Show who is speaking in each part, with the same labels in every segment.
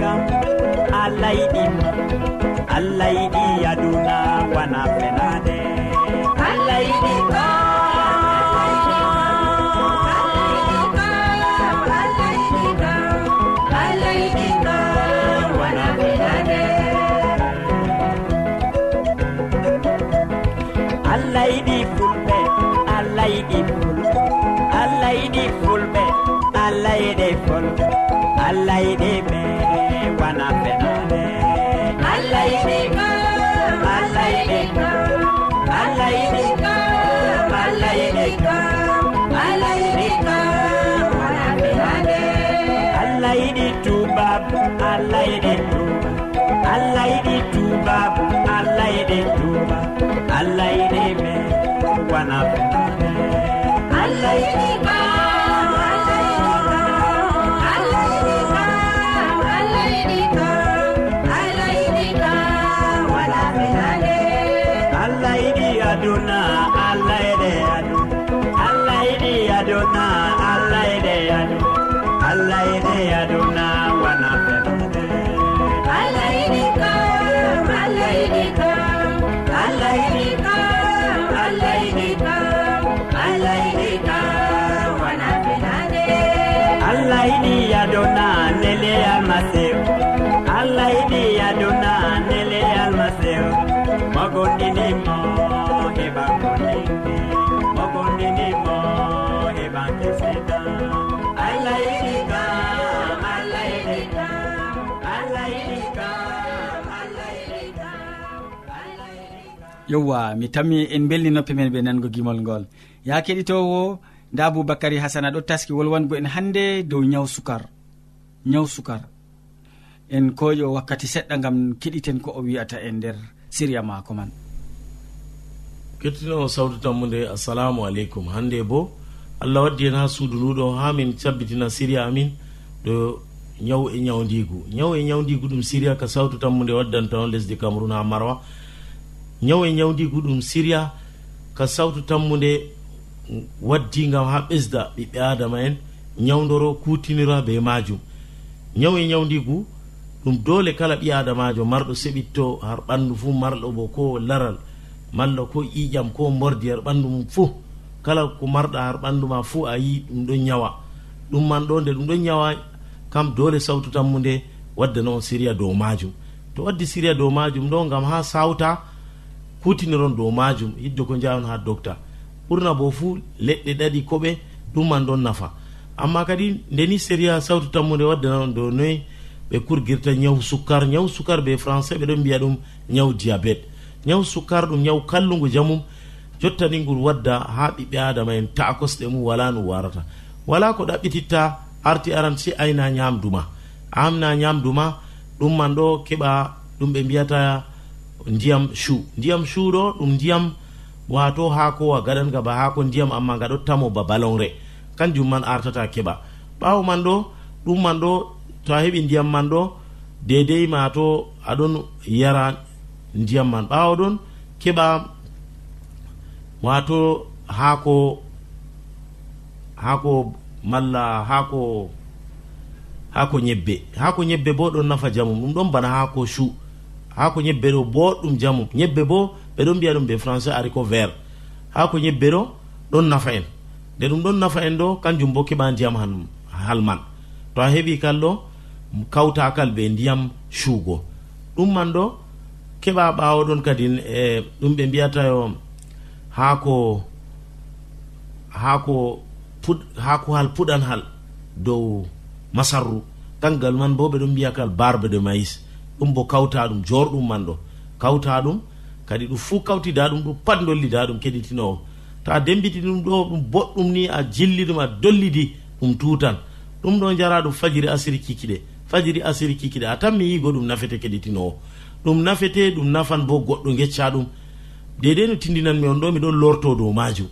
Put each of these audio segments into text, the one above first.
Speaker 1: kam allah yiɗimo allah yiɗi aduna wana fenade. Allah yiɗi yiɗi tubab allah yiɗi tuba allah yiɗi tubab allah yiɗi tuba allah yiɗi me wana allah yiɗi
Speaker 2: yewwa mi tammi en belni belninoppe men ɓe nango gimol ngol. Ya keɗitowo nda aboubacary hasana ɗo taski wolwango en hannde dow nyaw sukar. Nyaw sukar. En koƴo wakkati seɗɗa gam keɗiten ko o wi'ata e nder siriya maako man.
Speaker 3: Kettinowo sawtu tammude assalamu aleykum. Hannde bo allah waddi hen ha suudu nduɗo ha min cabbitina siriya amin ɗo nyawu e nyawdigu nyawu e nyawdigu ɗum siriya ka sawtu tammude waddantaon lesdi cameron ha marwa. ñaw e ñawdigu ɗum siriya ka sawtu tammude waddi gam ha ɓesda ɓiɓɓe adama en ñawdoro kutinira be majum. Ñaw e ñawdigu ɗum dole kala ɓi adamajo marɗo seɓitto har ɓandu fuu marɗo bo ko laral malla ko ƴiƴam ko bordi har ɓandu mum fuu kala ko marɗa har ɓandu ma fuu a yi ɗum ɗon ñawa ɗum man ɗo nde ɗum ɗon ñawa kam dole sawtu tammu nde waddana on siriya dow majum. To waddi siriya dow majum ɗo gam ha sawta hutiniron dow majum yidde ko jawon ha docta ɓurna bo fuu leɗɗe ɗaɗi koɓe ɗum man ɗon nafa. Amma kadi ndeni séria sawtu tammude waddanaon dow noyi ɓe kurgirta ñaw sukkar ñaw sukkar ɓe français ɓe ɗon mbiya ɗum ñaw diabete. Ñaw sukkar ɗum ñaw kallugu jamum jottani ngol wadda ha ɓiɓɓe adama en ta'a kosɗe mum wala no warata. Wala ko ɗaɓɓititta arti aran si ayna ñamduma amna ñamduma ɗum man ɗo keɓa ɗum ɓe mbiyata ndiyam chu ndiyam chuɗo ɗum ndiyam wato hakowa a gaɗan gaba haako ndiyam amma gaɗottamo ba balonre. Kanjum man artata keɓa. Ɓawo man ɗo ɗum man ɗo to a heɓi ndiyam man ɗo dedei mato aɗon yara ndiyam man. Ɓawo ɗon keɓa wato haako haako malla haako haako ñebbe haako ñebbe bo ɗon nafa jamum ɗum ɗon bana haako chu ha ko ñebbe ɗo boɗɗum jamu. Ñebbe bo ɓeɗon mbiya ɗum ɓe français ari ko vert. Ha ko ñebbe ɗo ɗon nafa en. Nde ɗum ɗon nafa en ɗo kanjum bo keɓa ndiyam han halman to a heɓi kal ɗo kawtakal ɓe ndiyam cuugo. Ɗum man ɗo keɓa ɓawo ɗon kadi e ɗum ɓe mbiyatayo haako haako haako hal puɗan hal dow masarru. Kangal man bo ɓeɗon mbiya kal barbe de maïs. ɗum bo kawta ɗum jorɗum man ɗo. Kawta ɗum kadi ɗum fuu kawtida ɗum ɗum pat dollida ɗum keɗitinowo. To a dembiti ɗum ɗo ɗum boɗɗum ni a jilli ɗum a dollidi ɗum tutan. Ɗum ɗo jara ɗum fajiri asiri kikiɗe fajiri asiri kikiɗe. A tan mi yigo ɗum nafete keɗitinowo. Ɗum nafete ɗum nafan bo goɗɗo gecca ɗum. Dede no tindinanmi on ɗo miɗon lorto dow majum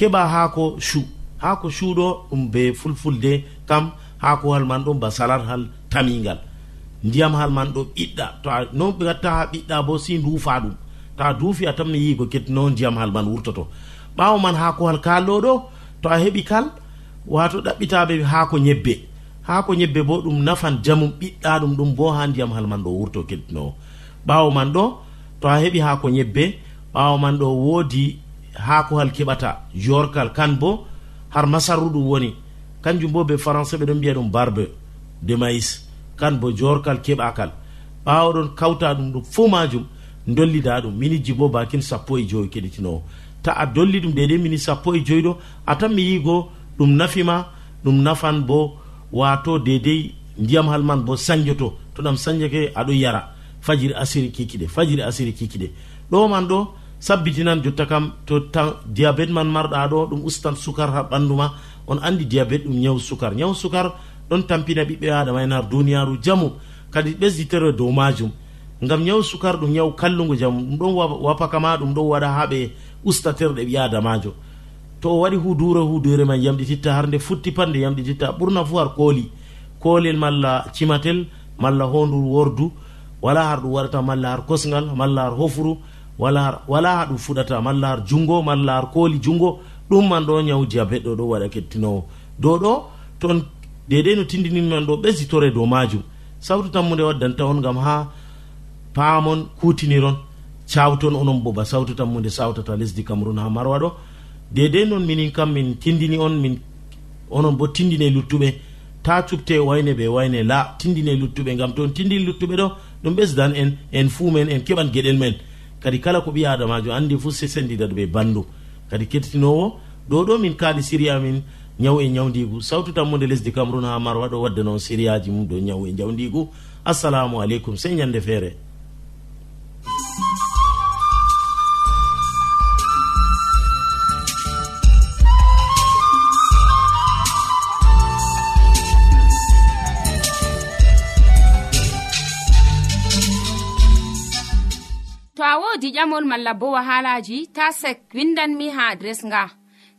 Speaker 3: keɓa haako chu haako chuɗo ɗum be fulfulde kam haako hal man ɗon ba salat hal tamingal ndiyam hal man ɗo ɓiɗɗa. To a noon ɓe gatta ha ɓiɗɗa bo si duufa ɗum. To a duufi a tamne yii ko kettino ndiyam hal man wurtoto. Ɓawo man haako hal kalɗo ɗo to a heɓi kal wato ɗaɓɓitaɓe haako ñebbe. Haako ñebbe bo ɗum nafan jamum ɓiɗɗa ɗum ɗum bo ha ndiyam hal man ɗo wurto kettinowo ɓawo man ɗo to a heɓi haako ñebbe. Ɓawo man ɗo woodi haakohal keɓata yorkal kan bo har masarru ɗum woni. Kanjum bo be français ɓe ɗon mbiya ɗum barbe de maïs. kan bo jorkal keɓakal. Ɓawɗon kawta ɗum ɗum fo majum dollida ɗum miniji bo bakin sappo e joyi keɗitinowo. Ta a dolli ɗum dede mini sappo e joyi ɗo atan mi yigo ɗum nafima ɗum nafan bo wato dedei ndiyam hal man bo sañjoto to ɗam sañjake aɗo yara. Fajiri asiri kikiɗe fajiri asiri kikiɗe. Ɗo man ɗo sabbitinan jotta kam to tan diabéte man marɗa ɗo ɗum ustan sukar ha ɓanduma on andi diabete ɗum ñaw sukar. Ñaw sukar ɗon tampina ɓiɓɓe adama en har duniyaru jamu. Kadi ɓesditere dow majum ngam ñaw sukar ɗum ñaw kallugo jamu. Ɗum ɗon wapakama ɗum ɗon waɗa ha ɓe ustaterɗe ɓi adamajo to o waɗi hudure hudure man yamɗititta har nde futti pat nde yamɗititta ɓurna fu har kooli. Koolel malla cimatel malla hondu wordu wala har ɗum waɗata malla har kosgal malla har hofuru wala wala ha ɗum fuɗata malla har jungo malla har kooli jungo ɗum man ɗo nyawu diabet ɗo ɗo waɗa kettinowo dow ɗo ton dedei no tindininman ɗo ɓesditore dow majum sawtu tammude waddanta on gam ha paamon kutiniron cawton onon bo ba. Sawtu tammude sawtata lesdi cameron ha marwa ɗo. Dedei noon minin kam min tindini on min onon bo tindine luttuɓe. Ta cupte wayne ɓe wayne la tindine luttuɓe. Gam toon tindini luttuɓe ɗo ɗum ɓesdan en en fuu men en keɓan gueɗel men. Kadi kala ko ɓi adamajo andi fuu se sendidado ɓe bandu. Kadi kettinowo ɗo ɗo min kaali siriya min ñaw e ñawdigu. Sawtu tammude lesdi cameron ha marwa ɗo wadde noon sériyaji mum ɗo ñaw e jawdigu assalamu aleykum sey ñande feere.
Speaker 4: To a wodi ƴamol malla bo wahalaji ta sek windanmi ha adres nga.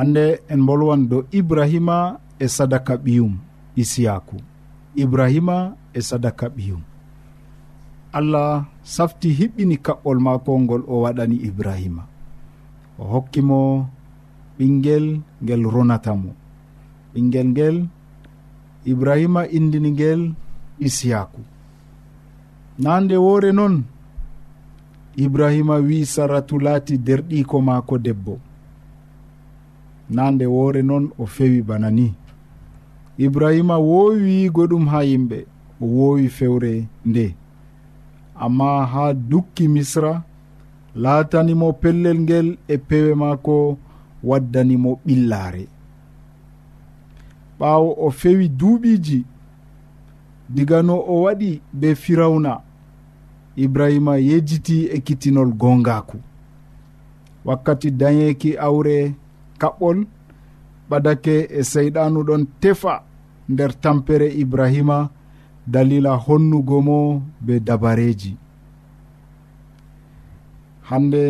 Speaker 5: hande en bolwan dow ibrahima e sadaka ɓiyum isiyaku. Ibrahima e sadaka ɓiyum. Allah safti hiɓɓini kaɓɓol mako ngol o waɗani ibrahima. O hokkimo ɓinguel ngel ronatamo ɓinguel ngel ibrahima indini ngel isiyaku. Nande woore noon ibrahima wi saratu laati derɗiko maako debbo. na nde woore noon o fewi bana ni. Ibrahima woowi wiigo ɗum ha yimɓe o woowi fewre nde. Amma ha dukki misra laatanimo pellel ngel e pewe maako waddanimo ɓillaare ɓaawo o fewi duuɓiiji diga no o waɗi be firawna ibrahima yejjiti e kitinol gongaku wakkati dañeeki awre kaɓɓol ɓadake e seyɗanu ɗon tefa nder tampere ibrahima dalila honnugo mo be dabareji. Hande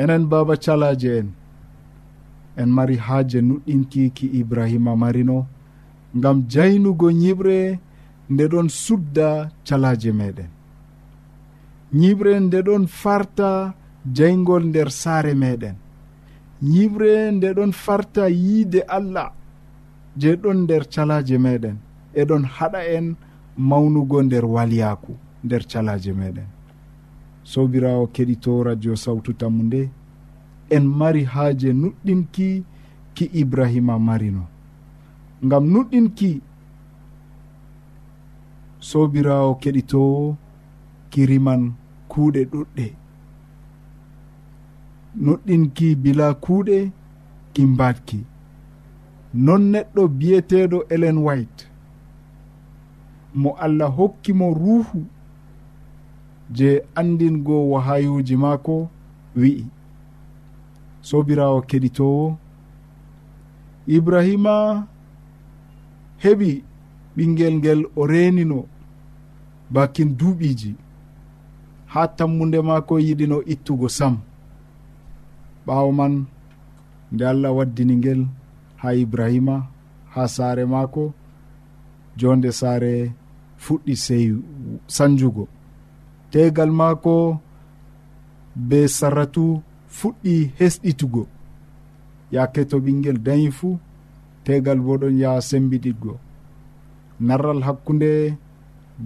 Speaker 5: enen baba calaje en en mari haaje nuɗɗinki ki ibrahima marino ngam jaynugo ñiɓre nde ɗon sudda calaje meɗen. Ñiɓre nde ɗon farta jaygol nder saare meɗen. yiɓre nde ɗon farta yiide allah je ɗon nder calaje meɗen. Eɗon haɗa en mawnugo nder waliyaku nder calaje meɗen. Sobirawo keɗito radio sawtu tammu nde en mari haaje nuɗɗinki ki ibrahima marino. Ngam nuɗɗinki sobirawo keɗitowo kiriman kuuɗe ɗuɗɗe. noɗɗinki bila kuuɗe ki mbatki non neɗɗo biyeteɗo elen white. Mo allah hokkimo ruuhu je andingo wahayuji maako wi'i. Sobirawo keɗitowo ibrahima heɓi ɓingel ngel o renino bakin duuɓiji ha tammude maako yiɗino ittugo sam. ɓaawo man nde allah waddini ngel ha ibrahima ha saare maako jonde saare fuɗɗi sey sanjugo. Tegal maako be sarratu fuɗɗi hesɗitugo. Yake to ɓinguel dañi fuu tegal bo ɗon yaha sembiɗitgo narral hakkunde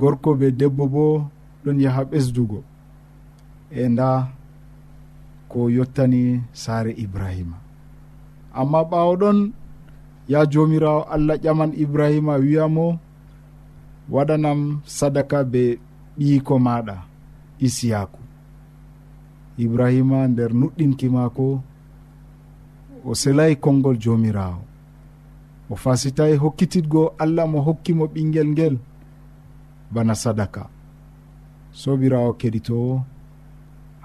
Speaker 5: gorko be debbo bo ɗon yaha ɓesdugo. E nda ko yottani saare ibrahima. Amma ɓawo ɗon ya jomirawo allah ƴaman ibrahima wiyamo waɗanam sadaka be ɓiyiko maɗa isiyaku. Ibrahima nder nuɗɗinki maako o selayi konngol jomirawo. O fasitayi hokkititgo allah mo hokkimo ɓinguel ngel bana sadaka. Sobirawo keɗitowo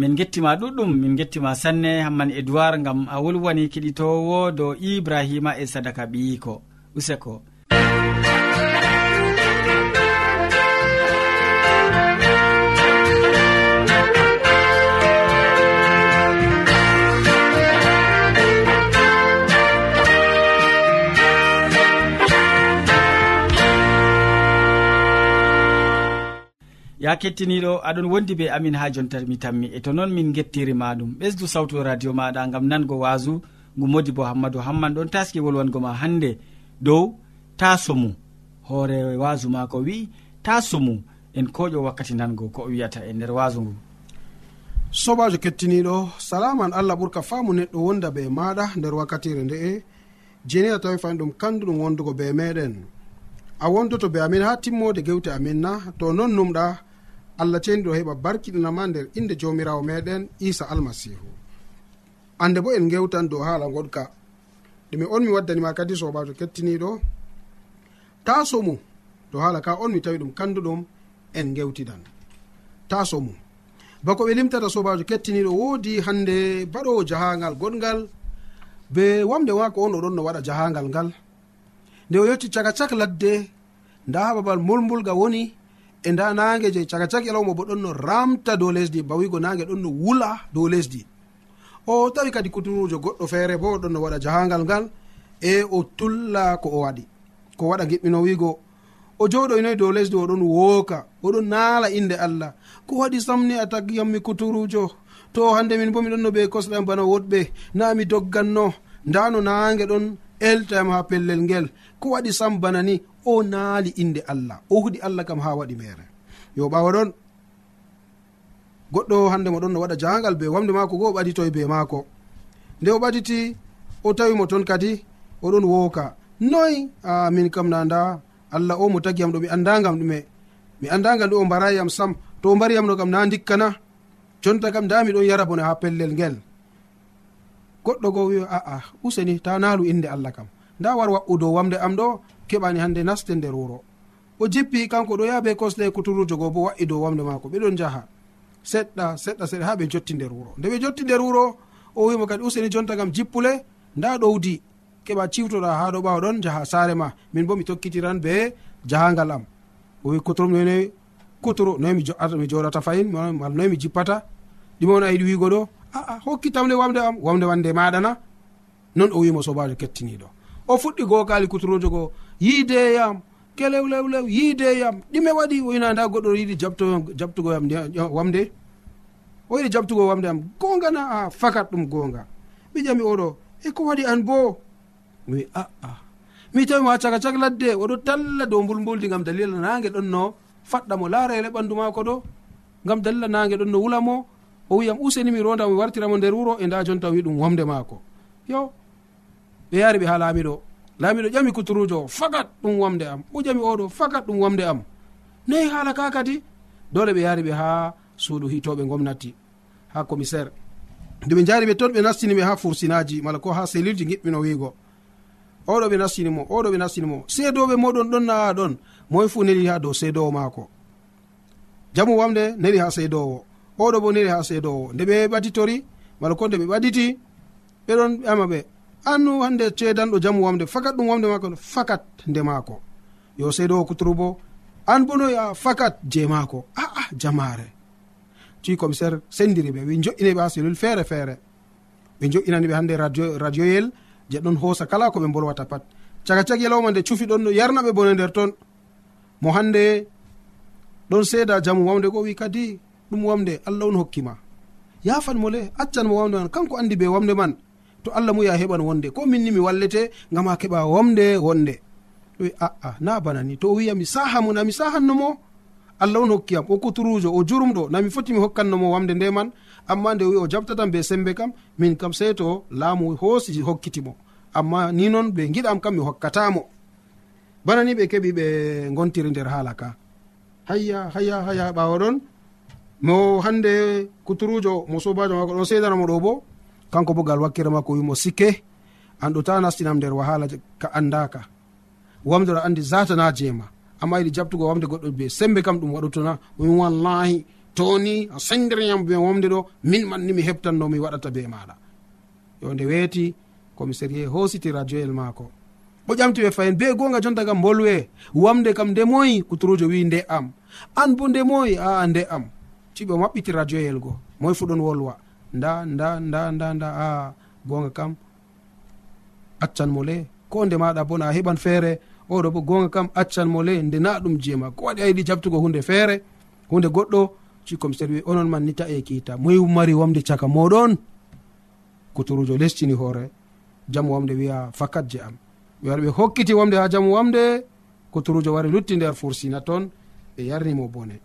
Speaker 2: min gettima ɗuɗɗum min gettima sanne hamman edoird gam a wolwani keɗitowo dow ibrahima e sadaka ɓiyiko. Useko. ya kettiniɗo aɗon wondi be amin ha jontat mi tammi. E to noon min gettirima ɗum ɓesdu sawtu radio maɗa gam nango wasu ngu modi bo hammadou hamman. Ɗon taski wolwango ma hande dow ta somu hoore wasu ma ko wi ta somu en koƴo wakkati nango ko o wiyata e nder wasu ngu.
Speaker 6: Sobajo kettiniɗo salaman allah ɓurka faamu neɗɗo wonda be maɗa nder wakkatire nde'e jeni a tawi fani ɗum kanduɗum wondugo be meɗen. A wondoto be amin ha timmode gewte amin na. To non numɗa allah ceni ɗo heɓa barkiɗinama nder inde jawmirawo meɗen isa almasihu. Ande bo en gewtan dow haala goɗka. Ɗumi on mi waddanima kadi sobajo kettiniɗo. Ta mum to haala ka on mi tawi ɗum kanduɗum en gewtidan ta mum bako ɓe limtata sobajo kettiniɗo woodi hande baɗowo jahangal goɗgal be wamde wako on oɗon no waɗa jahangal ngal. Nde o yetti caga cak ladde nda ha babal molmbulga woni e nda nage je caka cak yalawma bo ɗon no ramta dow lesdi bawigo nage ɗon no wula dow lesdi. O tawi kadi kuturujo goɗɗo feere bo ɗon no waɗa jahangal ngal e o tulla ko o waɗi. Ko waɗa giɓɓino wigo o joɗoynoyi dow lesdi oɗon wooka oɗon naala inde allah. Ko waɗi samni a tagiyammi kuturujo to hande min bo miɗon no ɓe kosɗam bana woɗɓe na mi dogganno. Nda no nange ɗon eltayam ha pellel ngel. Ko waɗi sam bana ni o naali inde allah o huɗi allah kam ha waɗi mere yo ɓawa ɗon goɗɗo hande mo ɗon no waɗa jangal be wamde mako go o ɓaditoye be maako. Nde o ɓaditi o tawi mo toon kadi oɗon wooka noyi a min kam na nda allah o mo tagiyam ɗo mi andagam ɗume. Mi andagam ɗo o mbarayiyam sam. To o mbariyam ɗo kam na dikkana jonta kam nda miɗon yara bone ha pellel ngel. Goɗɗo go wi aa useni ta naalu inde allah kam. Nda war waɓɓu dow wamde am ɗo keɓani hande naste nder wuro. O jippi kanko ɗo yaha be kosɗe kuturujo go bo wa'i dow wamde maako. Ɓeɗon jaha seɗɗa seɗɗa seɗɗa ha ɓe jotti nder wuro. Nde ɓe jotti nder wuro o wimo kadi useni jonta gam jippule nda ɗowdi keɓa ciwtoɗa ha ɗo ɓawa ɗon jaha saare ma. Min bo mi tokkitiran be jahangal am. O wi kuturum none kuturu noy mi joata mi joɗata fayin mal noy mi jippata. Ɗima on a yiɗi wigo ɗo aa hokkitamle wamde am wamde wande maɗana non o wimo sobajo kettiniɗo. O fuɗɗi gokali kuturujo goo yiideyam kelewlewlew yiideyam. Ɗime waɗi oyna nda goɗɗo yiɗi jabtugo wamde. O yiɗi jabtugo wamde am. Gongana a fakat ɗum gonga. Ɓiƴami oɗo e ko waɗi an bo? Mi aa. Mi tawi mo ha caka cak ladde oɗo talla dow mbulmbuldi gam dalila nage ɗon no faɗɗa mo laarele ɓandu mako ɗo. Gam dalila nage ɗon no wula mo o wiyam useni mi ronda mi wartiramo nder wuro e nda jonta wi ɗum wamde maako. Yo ɓe yari ɓe ha laamiɗo laamiɗo ƴami kuturujo o fakat ɗum wamde am. Ɓuƴami oɗo fakat ɗum wamde am. Nayi haala ka kadi? Dole ɓe yaari ɓe ha suudu hitoɓe gomnati ha commissaire. Nde ɓe jaari ɓe toon ɓe nastiniɓe ha fursinaji mala ko ha selilji giɓɓino wiigo. Oɗo ɓe nastinimo oɗo ɓe nastinimo seedoɓe moɗon ɗon na ɗon. Moy fu neli ha dow seedowo maako. Jamu wamde neli ha seedowo oɗo bo neli ha seedowo nde ɓe ɓatitori mala ko nde ɓe ɓaɗiti ɓeɗon ɓama ɓe. annu hande ceedanɗo jamu wamde fakat ɗum wamde maako fakat nde maako. Yo sey ɗo kuturu bo an bo noya fakat je maako. Aa jamare ti commissaire sendiri ɓe wi joƴƴineɓe ha cellule feere feere. Ɓe joƴƴinaniɓe hande radio radioyel je ɗon hoosa kala ko ɓe bolwata pat. Caga cagi yalawma e nde cufi ɗon no yarnaɓe bone nder toon mo hande ɗon seeda jamu wamde go wi kadi ɗum wamde allah on hokkima. Yafan mo le accan mo wamde man kanko andi be wamde man. to allah muyi a heɓan wonde. Ko minni mi wallete ngam a keɓa womde wonde. Ɗo wi aa na bana ni. To o wiya mi saha mu nami sahannomo allah on hokkiyam o kuturujo o jurumɗo nami foti mi hokkannomo wamde nde man. Amma nde wi o jaɓtatam be sembe kam min kam sey to laamu hoosi hokkitimo amma ni noon ɓe giɗam kam mi hokkatamo bana ni ɓe keɓi ɓe gontiri nder haala ka. Hayya hayya hayya ɓawa ɗon. Mo hande kuturujo mo sobajo mako ɗon sedanamo ɗo bo. kanko bo gal wakkere makko wimo sikke. An ɗo ta nastinam nder wahala ka andaka. Wamde ɗo andi zatana jeema amma yiɗi jabtugo wamde goɗɗo be sembe kam ɗum waɗotona min wallahi toni a sendiriyam be wamde ɗo min manni mi heɓtanno mi waɗata be maɗa. Yo nde weeti commissarie hositi radioyel maako. O ƴamti ɓe fayin be gonga jon daga bolwe wamde kam nde moyi kuturujo wi nde am. An bo nde moyi aa nde am. Tiɓe o maɓɓiti radioyel go moy fu ɗon wolwa. nda nda nda nda nda a gonga kam accan mo le ko nde maɗa bo na a heɓan feere oɗo bo gonga kam accan mo le nde na ɗum jeema. Ko waɗi a yiɗi jabtugo hunde feere hunde goɗɗo ci commissaire wi onon man ni ta e kiita. Moy mari wamde caka moɗon kuturujo lestini hoore jamu wamde wiya fakat je am. Ɓe wari ɓe hokkiti wamde ha jamu wamde kuturujo wari lutti nder fursina toon ɓe yarnimo bone.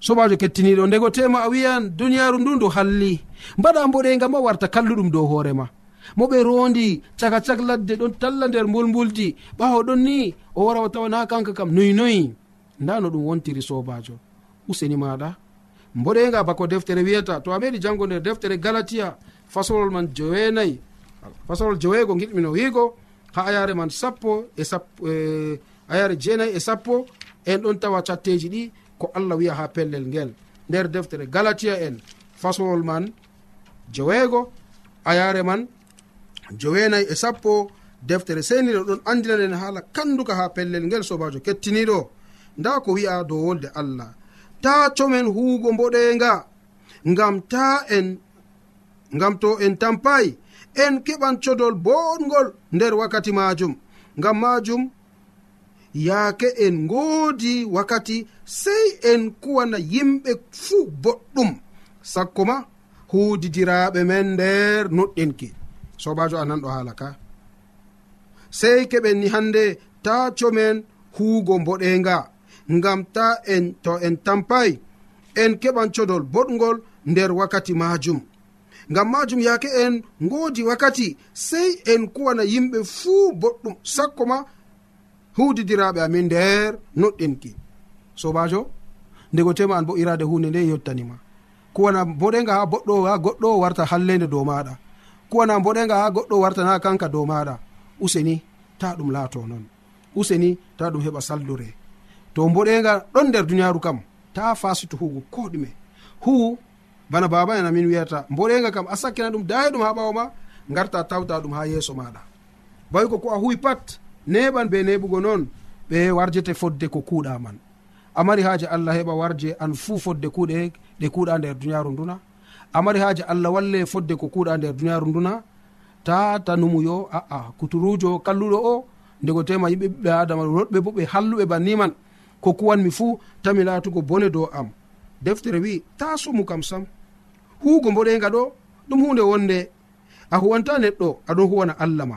Speaker 6: sobajo kettiniɗo. Ndego tema a wiyan duniyaru ndu ndu halli. Mbaɗa mboɗega ma warta kalluɗum dow hoorema mo ɓe rondi caka cak ladde ɗon talla nder mbulmbuldi ɓawo ɗon ni o wara o tawana kanka kam. Noyi noyi. Nda no ɗum wontiri sobajo. Useni maɗa. Mboɗega bako deftere wiyata. To a meɗi jango nder deftere galatiya fasolol man joweenayi fasolol joweego giɗmino wiigo. Ha ayare man sappo e sappo e, ayare jeenayi e sappo. En ɗon tawa catteji ɗi. ko allah wiya ha pellel ngel. Nder deftere galatiya en fasolol man joweego ayare man joweenayi e sappo deftere seniɗo ɗon andinaɗen haala kanduka ha pellel ngel sobajo kettiniɗo nda ko wi'a dow wolde allah. Ta comen huugo mboɗenga ngam ta en ngam to en tampayi en keɓan codol boɗgol nder wakkati majum ngam majum yaake en ngoodi wakkati sey en kuwana yimɓe fuu boɗɗum. Sakko ma huudidiraaɓe men nder noɗɗinki sobajo anan ɗo haala ka. Sey keɓen ni hannde ta comen huugo mboɗenga ngam ta en to en tampay en keɓan codol boɗgol nder wakkati majum ngam majum yaake en ngoodi wakkati sey en kuwana yimɓe fuu boɗɗum. Sakko ma hudidiraɓe amin nder noɗɗinki. Sobajo ndego tema an bo irade hunde nde yettanima. Kuwana boɗega ha boɗɗo ha goɗɗo warta hallede dow maɗa. Kuwana boɗega ha goɗɗo wartana kanka dow maɗa. Useni ta ɗum laato noon useni ta ɗum heɓa saldure. To boɗega ɗon nder duniyaru kam ta fasito hugo ko ɗume. Hu bana baba en amin wiyata boɗega kam a sakkina ɗum daya ɗum ha ɓawo ma garta tawta ɗum ha yeeso maɗa. Bawi ko ko a huwi pat neɓan be neɓugo noon ɓe warjete fodde ko kuuɗa man amari haaji allah heɓa warje an fuu fodde kuuɗe ɗe kuuɗa nder duniyaaru nduna. Amari haaji allah walle fodde ko kuuɗa nder duniyaaru nduna. Ta tanumuyo aa kuturujo kalluɗo o ndego tema yimɓe ɓiɓɓe adama roɗɓe bo ɓe halluɓe banniman ko kuwanmi fuu tami laatugo bone dow am. Deftere wi ta sumu kam sam. Huugo mboɗenga ɗo ɗum hunde wonde. A huwanta neɗɗo aɗon huwana allah ma.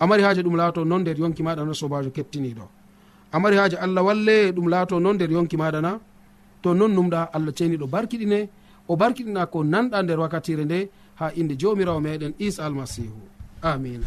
Speaker 6: amari haaji ɗum laato non nder yonki maɗa na sobajo kettiniɗo amari haaji allah walle ɗum laato non nder yonki maɗa na to non numɗa allah ceeniɗo barkiɗine o barkiɗina ko nanɗa nder wakkatire nde ha inde jomirawo meɗen isa almasihu amina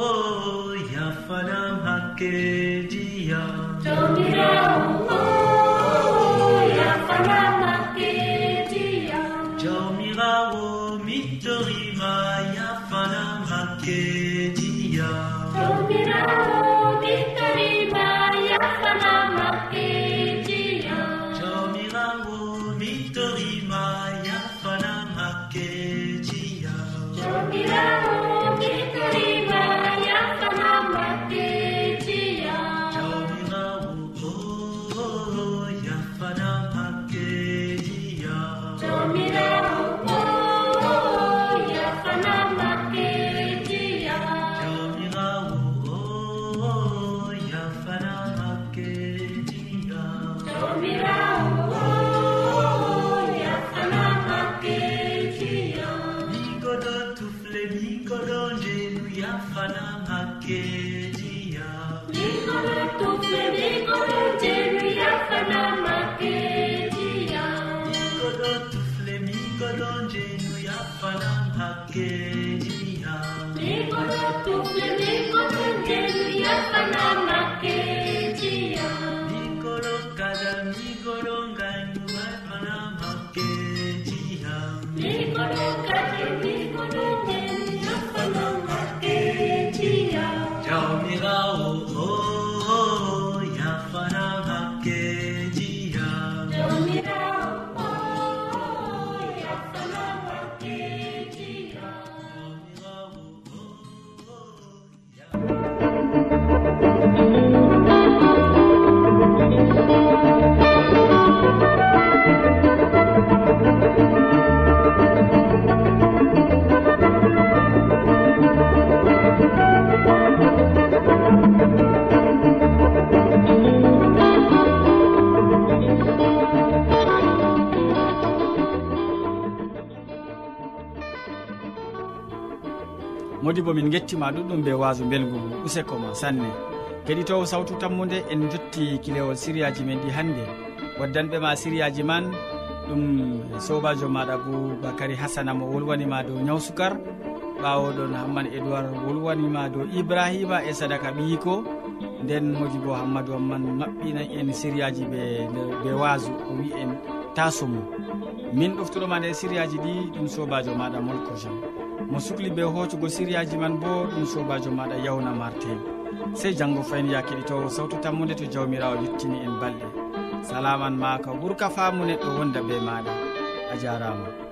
Speaker 7: o yafanam hakkejiya jomirawo
Speaker 1: oh, bo min gettima ɗuɗɗum be waso belgu useko ma sanne. Keɗitowo sawtu tammude en jotti kilewol siriyaji men ɗi hannde. Waddanɓe ma siriyaji man ɗum sobajo maɗa boubacary hasana mo wolwanima dow ñaw sukar ɓawoɗon hamman édoird wolwanima dow ibrahima e sadaka ɓiyiko. Nden modi bo hammadou hamman maɓɓina en sériyaji ɓe ɓe waso o wi en tasomo min ɗoftuɗoma nder sériyaji ɗi ɗum sobajo maɗa molko jean. mo sukli be hoccugo siriyaji man bo ɗum sobajo maɗa yawna martin sey janggo fayni ya keɗitowo sawtu tammude to jawmirawo yettini en balɗe. Salaman ma ka ɓuurka faamu neɗɗo wonda be maɗa. A jarama.